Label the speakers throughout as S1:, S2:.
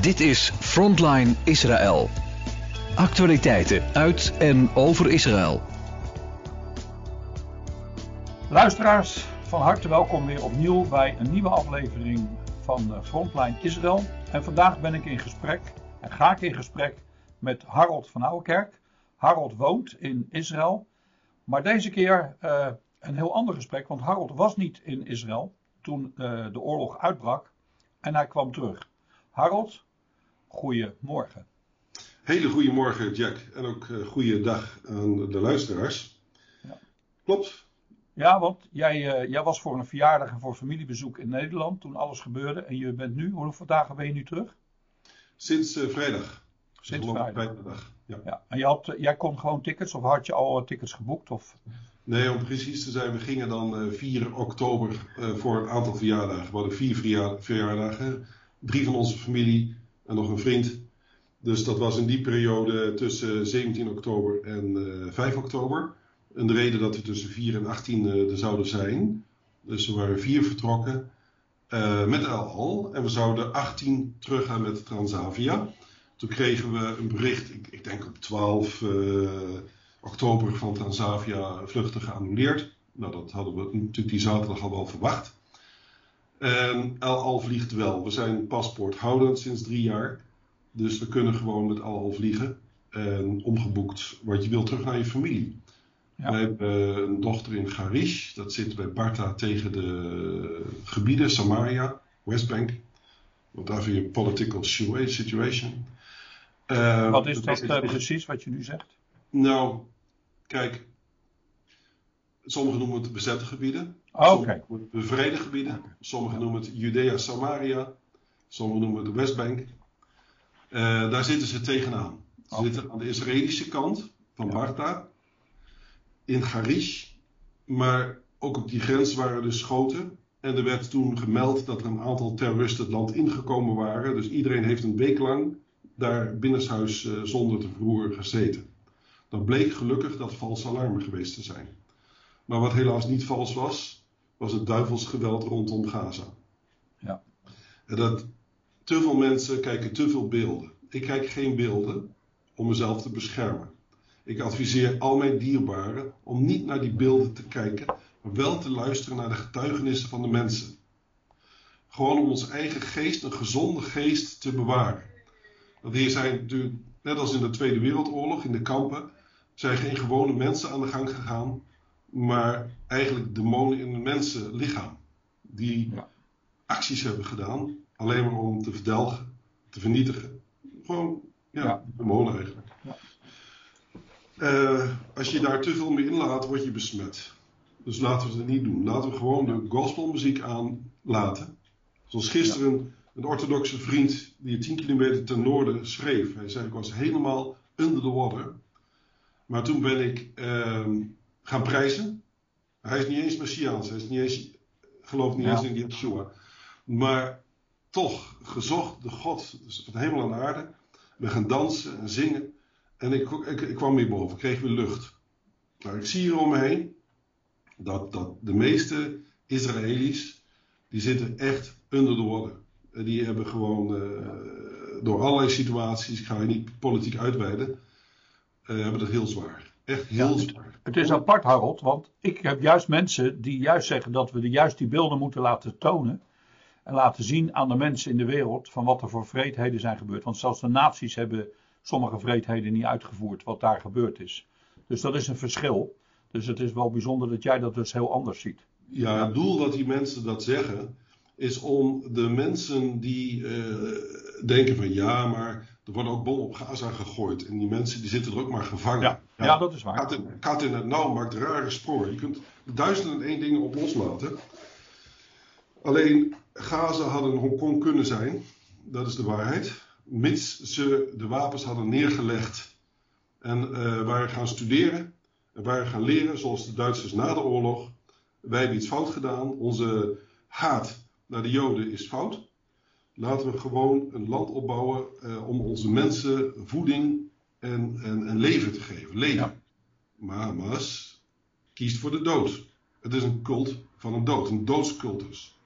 S1: Dit is Frontline Israël. Actualiteiten uit en over Israël.
S2: Luisteraars, van harte welkom weer opnieuw bij een nieuwe aflevering van eh, Frontline Israël. En vandaag ben ik in gesprek en ga ik in gesprek met Harold van Ouwekerk. Harold woont in Israël, maar deze keer uh, een heel ander gesprek, want Harold was niet in Israël toen uh, de oorlog uitbrak en hij kwam terug. Harold, goedemorgen.
S3: Hele goede morgen, Jack. En ook uh, goede dag aan de luisteraars. Ja. Klopt.
S2: Ja, want jij, uh, jij was voor een verjaardag en voor familiebezoek in Nederland toen alles gebeurde. En je bent nu, hoeveel dagen ben je nu terug?
S3: Sinds uh, vrijdag.
S2: Sinds vrijdag.
S3: Dag. Ja.
S2: ja. En je had, jij kon gewoon tickets of had je al tickets geboekt? Of?
S3: Nee, om precies te zijn, we gingen dan 4 oktober voor een aantal verjaardagen. We hadden vier verjaardagen. Drie van onze familie en nog een vriend. Dus dat was in die periode tussen 17 oktober en uh, 5 oktober. En de reden dat we tussen 4 en 18 uh, er zouden zijn. Dus we waren vier vertrokken uh, met El Al. En we zouden 18 teruggaan met Transavia. Toen kregen we een bericht, ik, ik denk op 12 uh, oktober van Transavia vluchten geannuleerd. Nou, dat hadden we natuurlijk die zaterdag al wel verwacht. En El Al vliegt wel. We zijn paspoorthoudend sinds drie jaar. Dus we kunnen gewoon met Al Al vliegen. En omgeboekt wat je wil terug naar je familie. Ja. We hebben een dochter in Garish. Dat zit bij Barta tegen de gebieden, Samaria, Westbank. Want daar vind je political situation.
S2: Uh, wat is dat uh, precies wat je nu zegt?
S3: Nou, kijk. Sommigen noemen het bezette gebieden.
S2: Okay.
S3: Sommigen bevrede gebieden. Sommigen noemen het Judea Samaria. Sommigen noemen het de Westbank. Uh, daar zitten ze tegenaan. Ze okay. zitten aan de Israëlische kant van. Barta. In Garish. Maar ook op die grens waren dus schoten. En er werd toen gemeld dat er een aantal terroristen het land ingekomen waren. Dus iedereen heeft een week lang daar binnenshuis uh, zonder te verroeren gezeten. Dan bleek gelukkig dat valse alarmen geweest te zijn. Maar wat helaas niet vals was, was het duivelsgeweld rondom Gaza.
S2: Ja.
S3: En dat te veel mensen kijken te veel beelden. Ik kijk geen beelden om mezelf te beschermen. Ik adviseer al mijn dierbaren om niet naar die beelden te kijken, maar wel te luisteren naar de getuigenissen van de mensen. Gewoon om onze eigen geest, een gezonde geest, te bewaren. Want hier zijn natuurlijk, net als in de Tweede Wereldoorlog, in de kampen, zijn geen gewone mensen aan de gang gegaan, maar eigenlijk demonen in een mensenlichaam. Die ja. acties hebben gedaan, alleen maar om te verdelgen, te vernietigen. Gewoon, ja, ja. demonen eigenlijk. Ja. Uh, als je daar te veel mee inlaat, word je besmet. Dus laten we het niet doen. Laten we gewoon de gospelmuziek aanlaten. Zoals gisteren een orthodoxe vriend die 10 kilometer ten noorden schreef. Hij zei: Ik was helemaal under the water. Maar toen ben ik uh, gaan prijzen. Hij is niet eens Messiaans. Hij is niet eens, gelooft niet ja. eens in Yeshua. Maar toch gezocht de God van de hemel en aarde. We gaan dansen en zingen. En ik, ik, ik kwam weer boven, kreeg weer lucht. Nou, ik zie hier om me heen dat, dat de meeste Israëli's, die zitten echt under the water. Die hebben gewoon uh, door allerlei situaties, ik ga je niet politiek uitweiden, uh, hebben het heel zwaar. Echt heel ja, zwaar.
S2: Het is apart, Harold, want ik heb juist mensen die juist zeggen dat we de, juist die beelden moeten laten tonen. En laten zien aan de mensen in de wereld van wat er voor vreedheden zijn gebeurd. Want zelfs de naties hebben sommige vreedheden niet uitgevoerd wat daar gebeurd is. Dus dat is een verschil. Dus het is wel bijzonder dat jij dat dus heel anders ziet.
S3: Ja, het doel dat die mensen dat zeggen, is om de mensen die uh, denken van ja, maar er worden ook bommen op Gaza gegooid. En die mensen die zitten er ook maar gevangen.
S2: Ja, ja, dat is waar.
S3: Kat in, het nauw maakt rare sprongen. Je kunt duizenden en één dingen op loslaten. Alleen Gaza had een Hongkong kunnen zijn. Dat is de waarheid. Mits ze de wapens hadden neergelegd en uh, waren gaan studeren en waren gaan leren, zoals de Duitsers na de oorlog. Wij hebben iets fout gedaan. Onze haat naar de Joden is fout. Laten we gewoon een land opbouwen uh, om onze mensen voeding en, en, en leven te geven. Leven. Ja. Maar Hamas kiest voor de dood. Het is een cult van een dood, een doodscultus.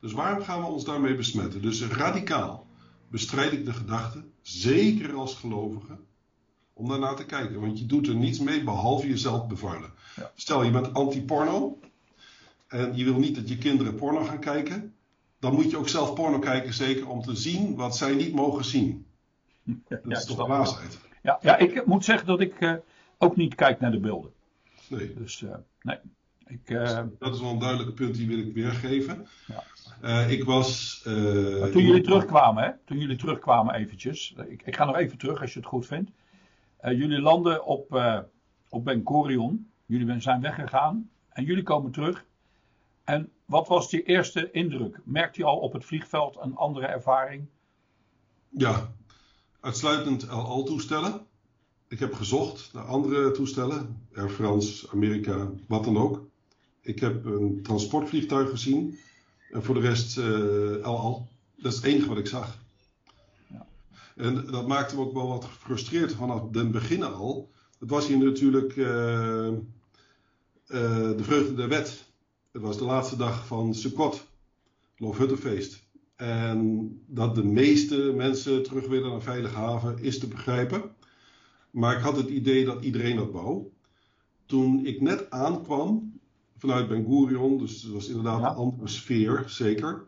S3: Dus waarom gaan we ons daarmee besmetten? Dus radicaal. bestrijd ik de gedachte, zeker als gelovige, om daarnaar te kijken. Want je doet er niets mee behalve jezelf bevuilen.
S2: Ja.
S3: Stel je bent anti-porno en je wil niet dat je kinderen porno gaan kijken, dan moet je ook zelf porno kijken, zeker om te zien wat zij niet mogen zien. Dat
S2: Ja,
S3: is toch
S2: snap
S3: dwaasheid?
S2: Ja, ja, ik moet zeggen dat ik eh, ook niet kijk naar de beelden.
S3: Nee.
S2: Dus eh, nee. Ik, eh,
S3: Dat is wel een duidelijke punt die wil ik weergeven.
S2: Ja.
S3: Ik was.
S2: toen jullie terugkwamen, hè? Toen jullie terugkwamen eventjes. Ik, ik ga nog even terug als je het goed vindt. Jullie landen op, op Ben Gurion. Jullie zijn weggegaan. En jullie komen terug. En wat was die eerste indruk? Merkte je al op het vliegveld een andere ervaring?
S3: Ja, uitsluitend LL-toestellen. Ik heb gezocht naar andere toestellen. Air France, Amerika, wat dan ook. Ik heb een transportvliegtuig gezien. En voor de rest eh LL. Dat is het enige wat ik zag.
S2: Ja.
S3: En dat maakte me ook wel wat gefrustreerd vanaf den begin al. Het was hier natuurlijk eh, eh, de vreugde der wet. Het was de laatste dag van Sukkot, Loofhuttenfeest. En dat de meeste mensen terug willen naar Veilige Haven is te begrijpen. Maar ik had het idee dat iedereen dat wou. Toen ik net aankwam vanuit Ben Gurion, dus het was inderdaad
S2: Ja.
S3: een andere sfeer, zeker.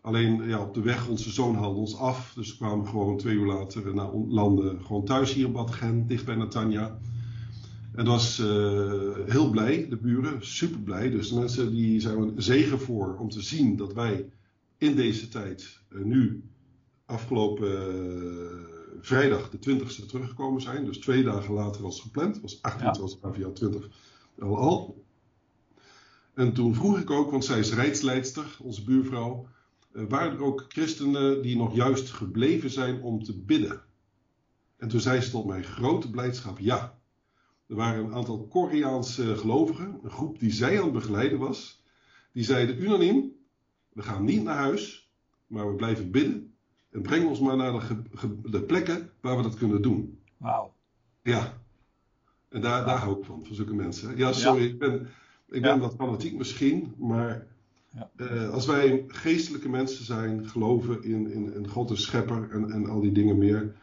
S3: Alleen ja, op de weg, onze zoon haalde ons af. Dus we kwamen gewoon twee uur later naar landen. Gewoon thuis hier in Bad Gen, dicht bij Natanja. En dat was eh, heel blij, de buren, super blij. Dus de mensen die zijn er zegen voor om te zien dat wij in deze tijd, eh, nu afgelopen eh, vrijdag de 20ste teruggekomen zijn. Dus twee dagen later als gepland. Het was 18,
S2: Ja.
S3: was AVA 20 al al. En toen vroeg ik ook, want zij is rijdsleidster, onze buurvrouw. eh, waren er ook christenen die nog juist gebleven zijn om te bidden? En toen zei ze tot mijn grote blijdschap ja. Er waren een aantal Koreaanse gelovigen, een groep die zij aan het begeleiden was. Die zeiden unaniem, we gaan niet naar huis, maar we blijven bidden. En breng ons maar naar de, de plekken waar we dat kunnen doen.
S2: Wauw.
S3: Ja. En daar, daar hou ik van, van zulke mensen. Ja, sorry, ik ben, ik ben
S2: Ja.
S3: wat fanatiek misschien, maar
S2: Ja.
S3: eh, als wij geestelijke mensen zijn, geloven in, in, in God de schepper en, en al die dingen meer,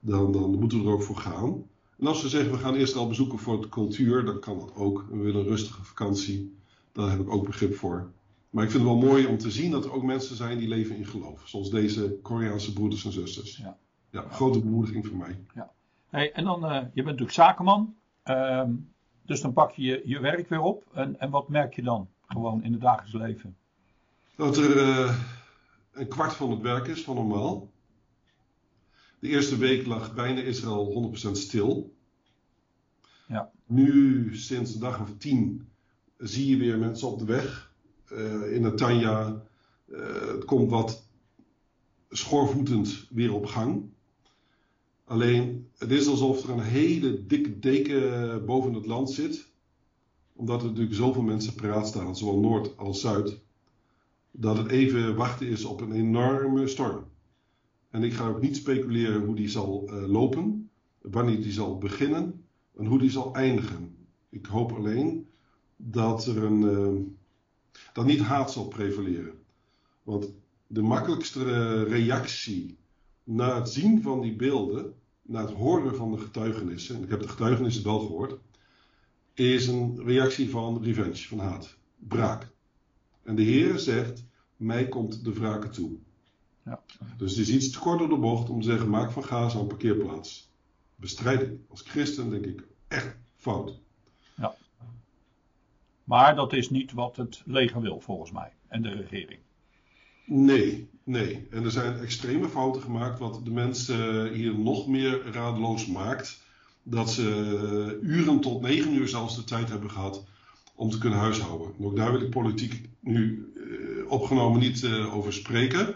S3: dan, dan moeten we er ook voor gaan. En als we zeggen, we gaan eerst al bezoeken voor de cultuur, dan kan dat ook. We willen een rustige vakantie, daar heb ik ook begrip voor. Maar ik vind het wel mooi om te zien dat er ook mensen zijn die leven in geloof. Zoals deze Koreaanse broeders en zusters.
S2: Ja.
S3: Ja, grote bemoediging voor mij.
S2: Hey, en dan, eh, je bent natuurlijk zakenman. Ehm, dus dan pak je, je je werk weer op. En, en wat merk je dan? Gewoon in het dagelijks leven.
S3: Dat er eh, een kwart van het werk is van normaal. De eerste week lag bijna Israël 100% stil.
S2: Ja.
S3: Nu, sinds een dag of tien, zie je weer mensen op de weg. Eh, in Natanja. eh het komt wat schoorvoetend weer op gang. Alleen, het is alsof er een hele dikke deken boven het land zit. Omdat er natuurlijk zoveel mensen paraat staan, zowel Noord als Zuid dat het even wachten is op een enorme storm. En ik ga ook niet speculeren hoe die zal eh, lopen, wanneer die zal beginnen en hoe die zal eindigen. Ik hoop alleen dat er een. eh, dat niet haat zal prevaleren. Want de makkelijkste eh, reactie na het zien van die beelden, na het horen van de getuigenissen, en ik heb de getuigenissen wel gehoord, is een reactie van revenge, van haat, braak. En de Heer zegt, mij komt de wraken toe.
S2: Ja.
S3: Dus het is iets te kort door de bocht om te zeggen, maak van Gaza een parkeerplaats. Bestrijding. Als christen denk ik echt fout.
S2: Maar dat is niet wat het leger wil, volgens mij. En de regering.
S3: Nee, nee. En er zijn extreme fouten gemaakt, wat de mensen hier nog meer radeloos maakt. Dat ze uren tot negen uur zelfs de tijd hebben gehad om te kunnen huishouden. En ook daar wil ik politiek nu eh, opgenomen niet eh, over spreken.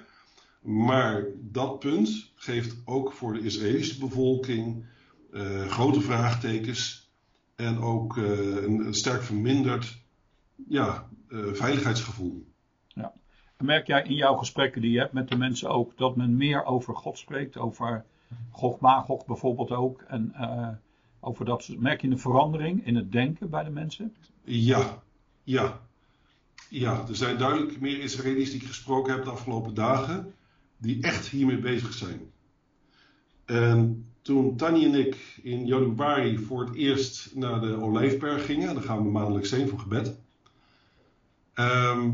S3: Maar dat punt geeft ook voor de Israëlische bevolking eh, grote vraagtekens. En ook eh, een sterk verminderd ja, eh, veiligheidsgevoel.
S2: En merk jij in jouw gesprekken die je hebt met de mensen ook dat men meer over God spreekt? Over Gog Magog bijvoorbeeld ook. En eh, over dat, merk je een verandering in het denken bij de mensen?
S3: Ja, ja. Ja, er zijn duidelijk meer Israëli's die ik gesproken heb de afgelopen dagen. die echt hiermee bezig zijn. En toen Tanny en ik in januari voor het eerst naar de Olijfberg gingen, daar gaan we maandelijks heen voor gebed, ehm,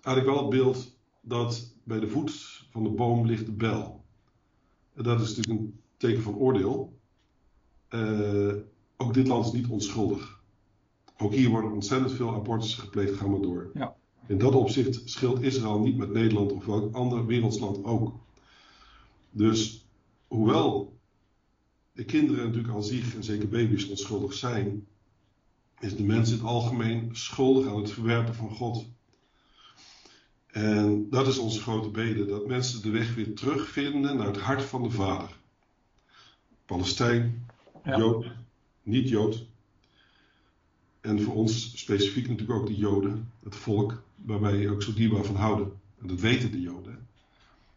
S3: had ik wel het beeld dat bij de voet van de boom ligt de bel. En dat is natuurlijk een teken van oordeel. Uh, ook dit land is niet onschuldig. Ook hier worden ontzettend veel abortussen gepleegd, gaan we door.
S2: Ja.
S3: In dat opzicht scheelt Israël niet met Nederland of welk ander wereldsland ook. Dus hoewel de kinderen natuurlijk aan zich, en zeker baby's, onschuldig zijn, is de mens in het algemeen schuldig aan het verwerpen van God. En dat is onze grote bede, dat mensen de weg weer terugvinden naar het hart van de Vader. Palestijn,
S2: Ja.
S3: Jood, niet Jood. En voor ons specifiek natuurlijk ook de Joden, het volk waar wij ook zo dierbaar van houden. En dat weten de Joden.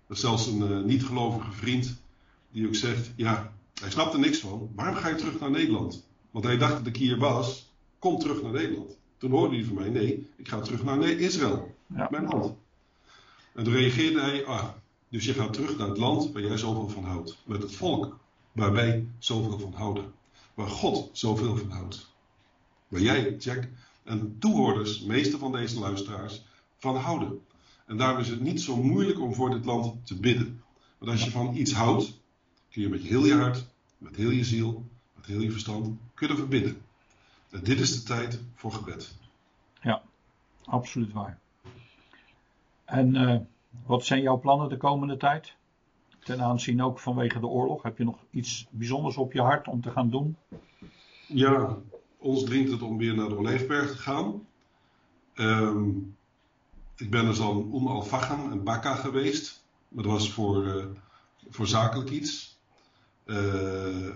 S3: Er is zelfs een eh, niet-gelovige vriend die ook zegt: Ja, hij snapt er niks van. Waarom ga je terug naar Nederland? Want hij dacht dat ik hier was. Kom terug naar Nederland. Toen hoorde hij van mij: Nee, ik ga terug naar Israël.
S2: Ja.
S3: Mijn land. En toen reageerde hij: Ah, dus je gaat terug naar het land waar jij zoveel van houdt. Met het volk waar wij zoveel van houden. Waar God zoveel van houdt. Waar jij, Jack, en toehoorders, meeste van deze luisteraars, van houden. En daarom is het niet zo moeilijk om voor dit land te bidden. Want als je van iets houdt, kun je met je heel je hart, met heel je ziel, met heel je verstand, kunnen verbidden. En dit is de tijd voor gebed.
S2: Absoluut waar. En eh, wat zijn jouw plannen de komende tijd? Ten aanzien ook vanwege de oorlog. Heb je nog iets bijzonders op je hart om te gaan doen?
S3: Ja, ons dringt het om weer naar de Olijfberg te gaan. Ehm, ik ben dus al Om al-Faham en Bakka geweest. Maar dat was voor, eh, voor zakelijk iets. Eh,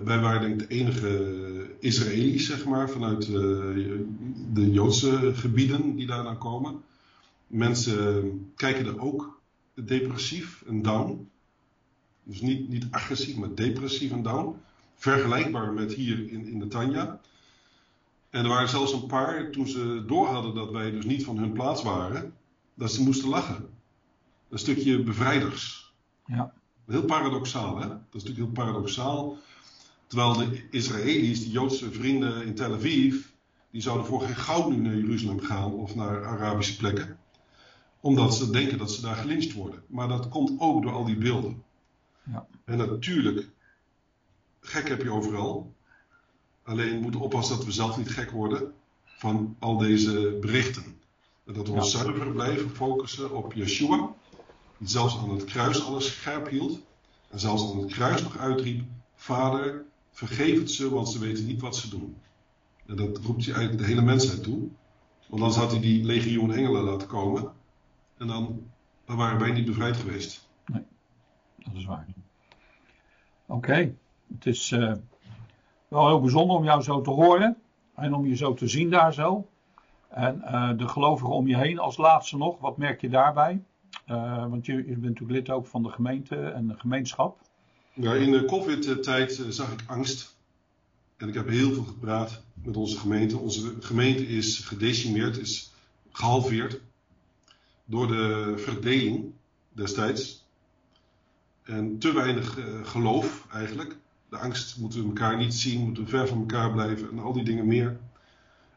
S3: wij waren denk ik de enige Israëli's, zeg maar, vanuit eh, de Joodse gebieden die daar komen. Mensen kijken er ook depressief en down. Dus niet, niet agressief, maar depressief en down. Vergelijkbaar met hier in, in de Tanja. En er waren zelfs een paar, toen ze door hadden dat wij dus niet van hun plaats waren, dat ze moesten lachen. Een stukje bevrijders.
S2: Ja.
S3: Heel paradoxaal, hè? Dat is natuurlijk heel paradoxaal. Terwijl de Israëli's, de Joodse vrienden in Tel Aviv, die zouden voor geen goud nu naar Jeruzalem gaan of naar Arabische plekken. Omdat ze denken dat ze daar gelyncht worden. Maar dat komt ook door al die beelden.
S2: Ja.
S3: En natuurlijk, gek heb je overal. Alleen we moeten oppassen dat we zelf niet gek worden van al deze berichten. En dat we ons
S2: Ja.
S3: zuiver blijven focussen op Yeshua. Die zelfs aan het kruis alles scherp hield. En zelfs aan het kruis nog uitriep: Vader, vergeef het ze, want ze weten niet wat ze doen. En dat roept hij eigenlijk de hele mensheid toe. Want anders had hij die legioen engelen laten komen. En dan, dan waren wij niet bevrijd geweest.
S2: Dat is waar. Oké, het is eh, wel heel bijzonder om jou zo te horen en om je zo te zien daar zo. En eh, de gelovigen om je heen als laatste nog, wat merk je daarbij? Eh, want je, bent natuurlijk lid ook van de gemeente en de gemeenschap.
S3: Ja, in de COVID-tijd eh, zag ik angst. En ik heb heel veel gepraat met onze gemeente. Onze gemeente is gedecimeerd, is gehalveerd. Door de verdeling destijds. En te weinig eh, geloof eigenlijk. De angst moeten we elkaar niet zien, moeten we ver van elkaar blijven en al die dingen meer.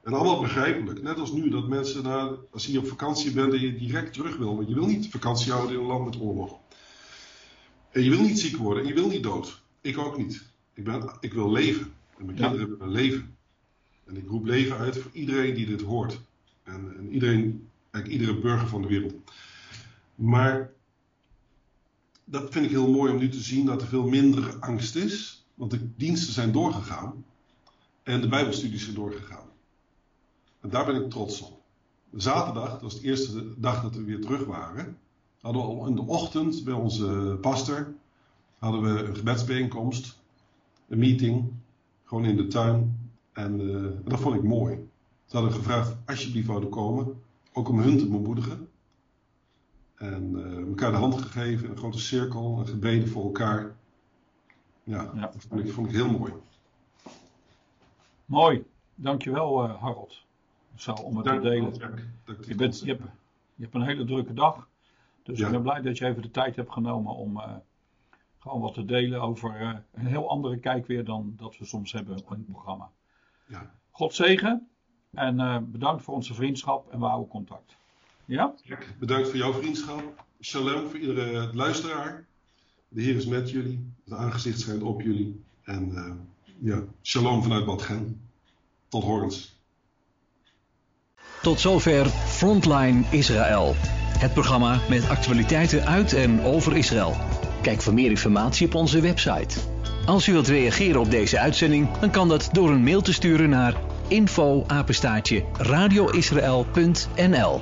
S3: En allemaal begrijpelijk. Net als nu dat mensen, als je op vakantie bent, dat je direct terug wil. Want je wil niet vakantie houden in een land met oorlog. En je wil niet ziek worden en je wil niet dood. Ik ook niet. Ik, ben, ik wil leven. En mijn
S2: Ja.
S3: kinderen willen leven. En ik roep leven uit voor iedereen die dit hoort. En, en iedereen, eigenlijk iedere burger van de wereld. Maar dat vind ik heel mooi om nu te zien dat er veel minder angst is. Want de diensten zijn doorgegaan. En de Bijbelstudies zijn doorgegaan. En daar ben ik trots op. Zaterdag, dat was de eerste dag dat we weer terug waren. Hadden we al in de ochtend bij onze pastor. Hadden we een gebedsbijeenkomst. Een meeting. Gewoon in de tuin. En eh, dat vond ik mooi. Ze hadden gevraagd alsjeblieft wouden komen. Ook om hun te bemoedigen. En eh, elkaar de hand gegeven. Een grote cirkel. En gebeden voor elkaar. Ja,
S2: Ja.
S3: dat vond ik, vond ik heel mooi.
S2: Mooi, dankjewel eh Harold. Zo, om het te delen. Je, bent, je, hebt, je hebt een hele drukke dag. Dus
S3: Ja.
S2: ik ben blij dat je even de tijd hebt genomen om eh, gewoon wat te delen over eh, een heel andere kijk weer dan dat we soms hebben in het programma.
S3: Ja.
S2: God zegen en eh, bedankt voor onze vriendschap en we houden contact. Ja?
S3: Bedankt voor jouw vriendschap. Shalom voor iedere luisteraar. De Heer is met jullie. Het aangezicht schijnt op jullie. En ja, shalom vanuit Bad Gen. Tot horens.
S1: Tot zover Frontline Israël. Het programma met actualiteiten uit en over Israël. Kijk voor meer informatie op onze website. Als u wilt reageren op deze uitzending, dan kan dat door een mail te sturen naar info radioisrael.nl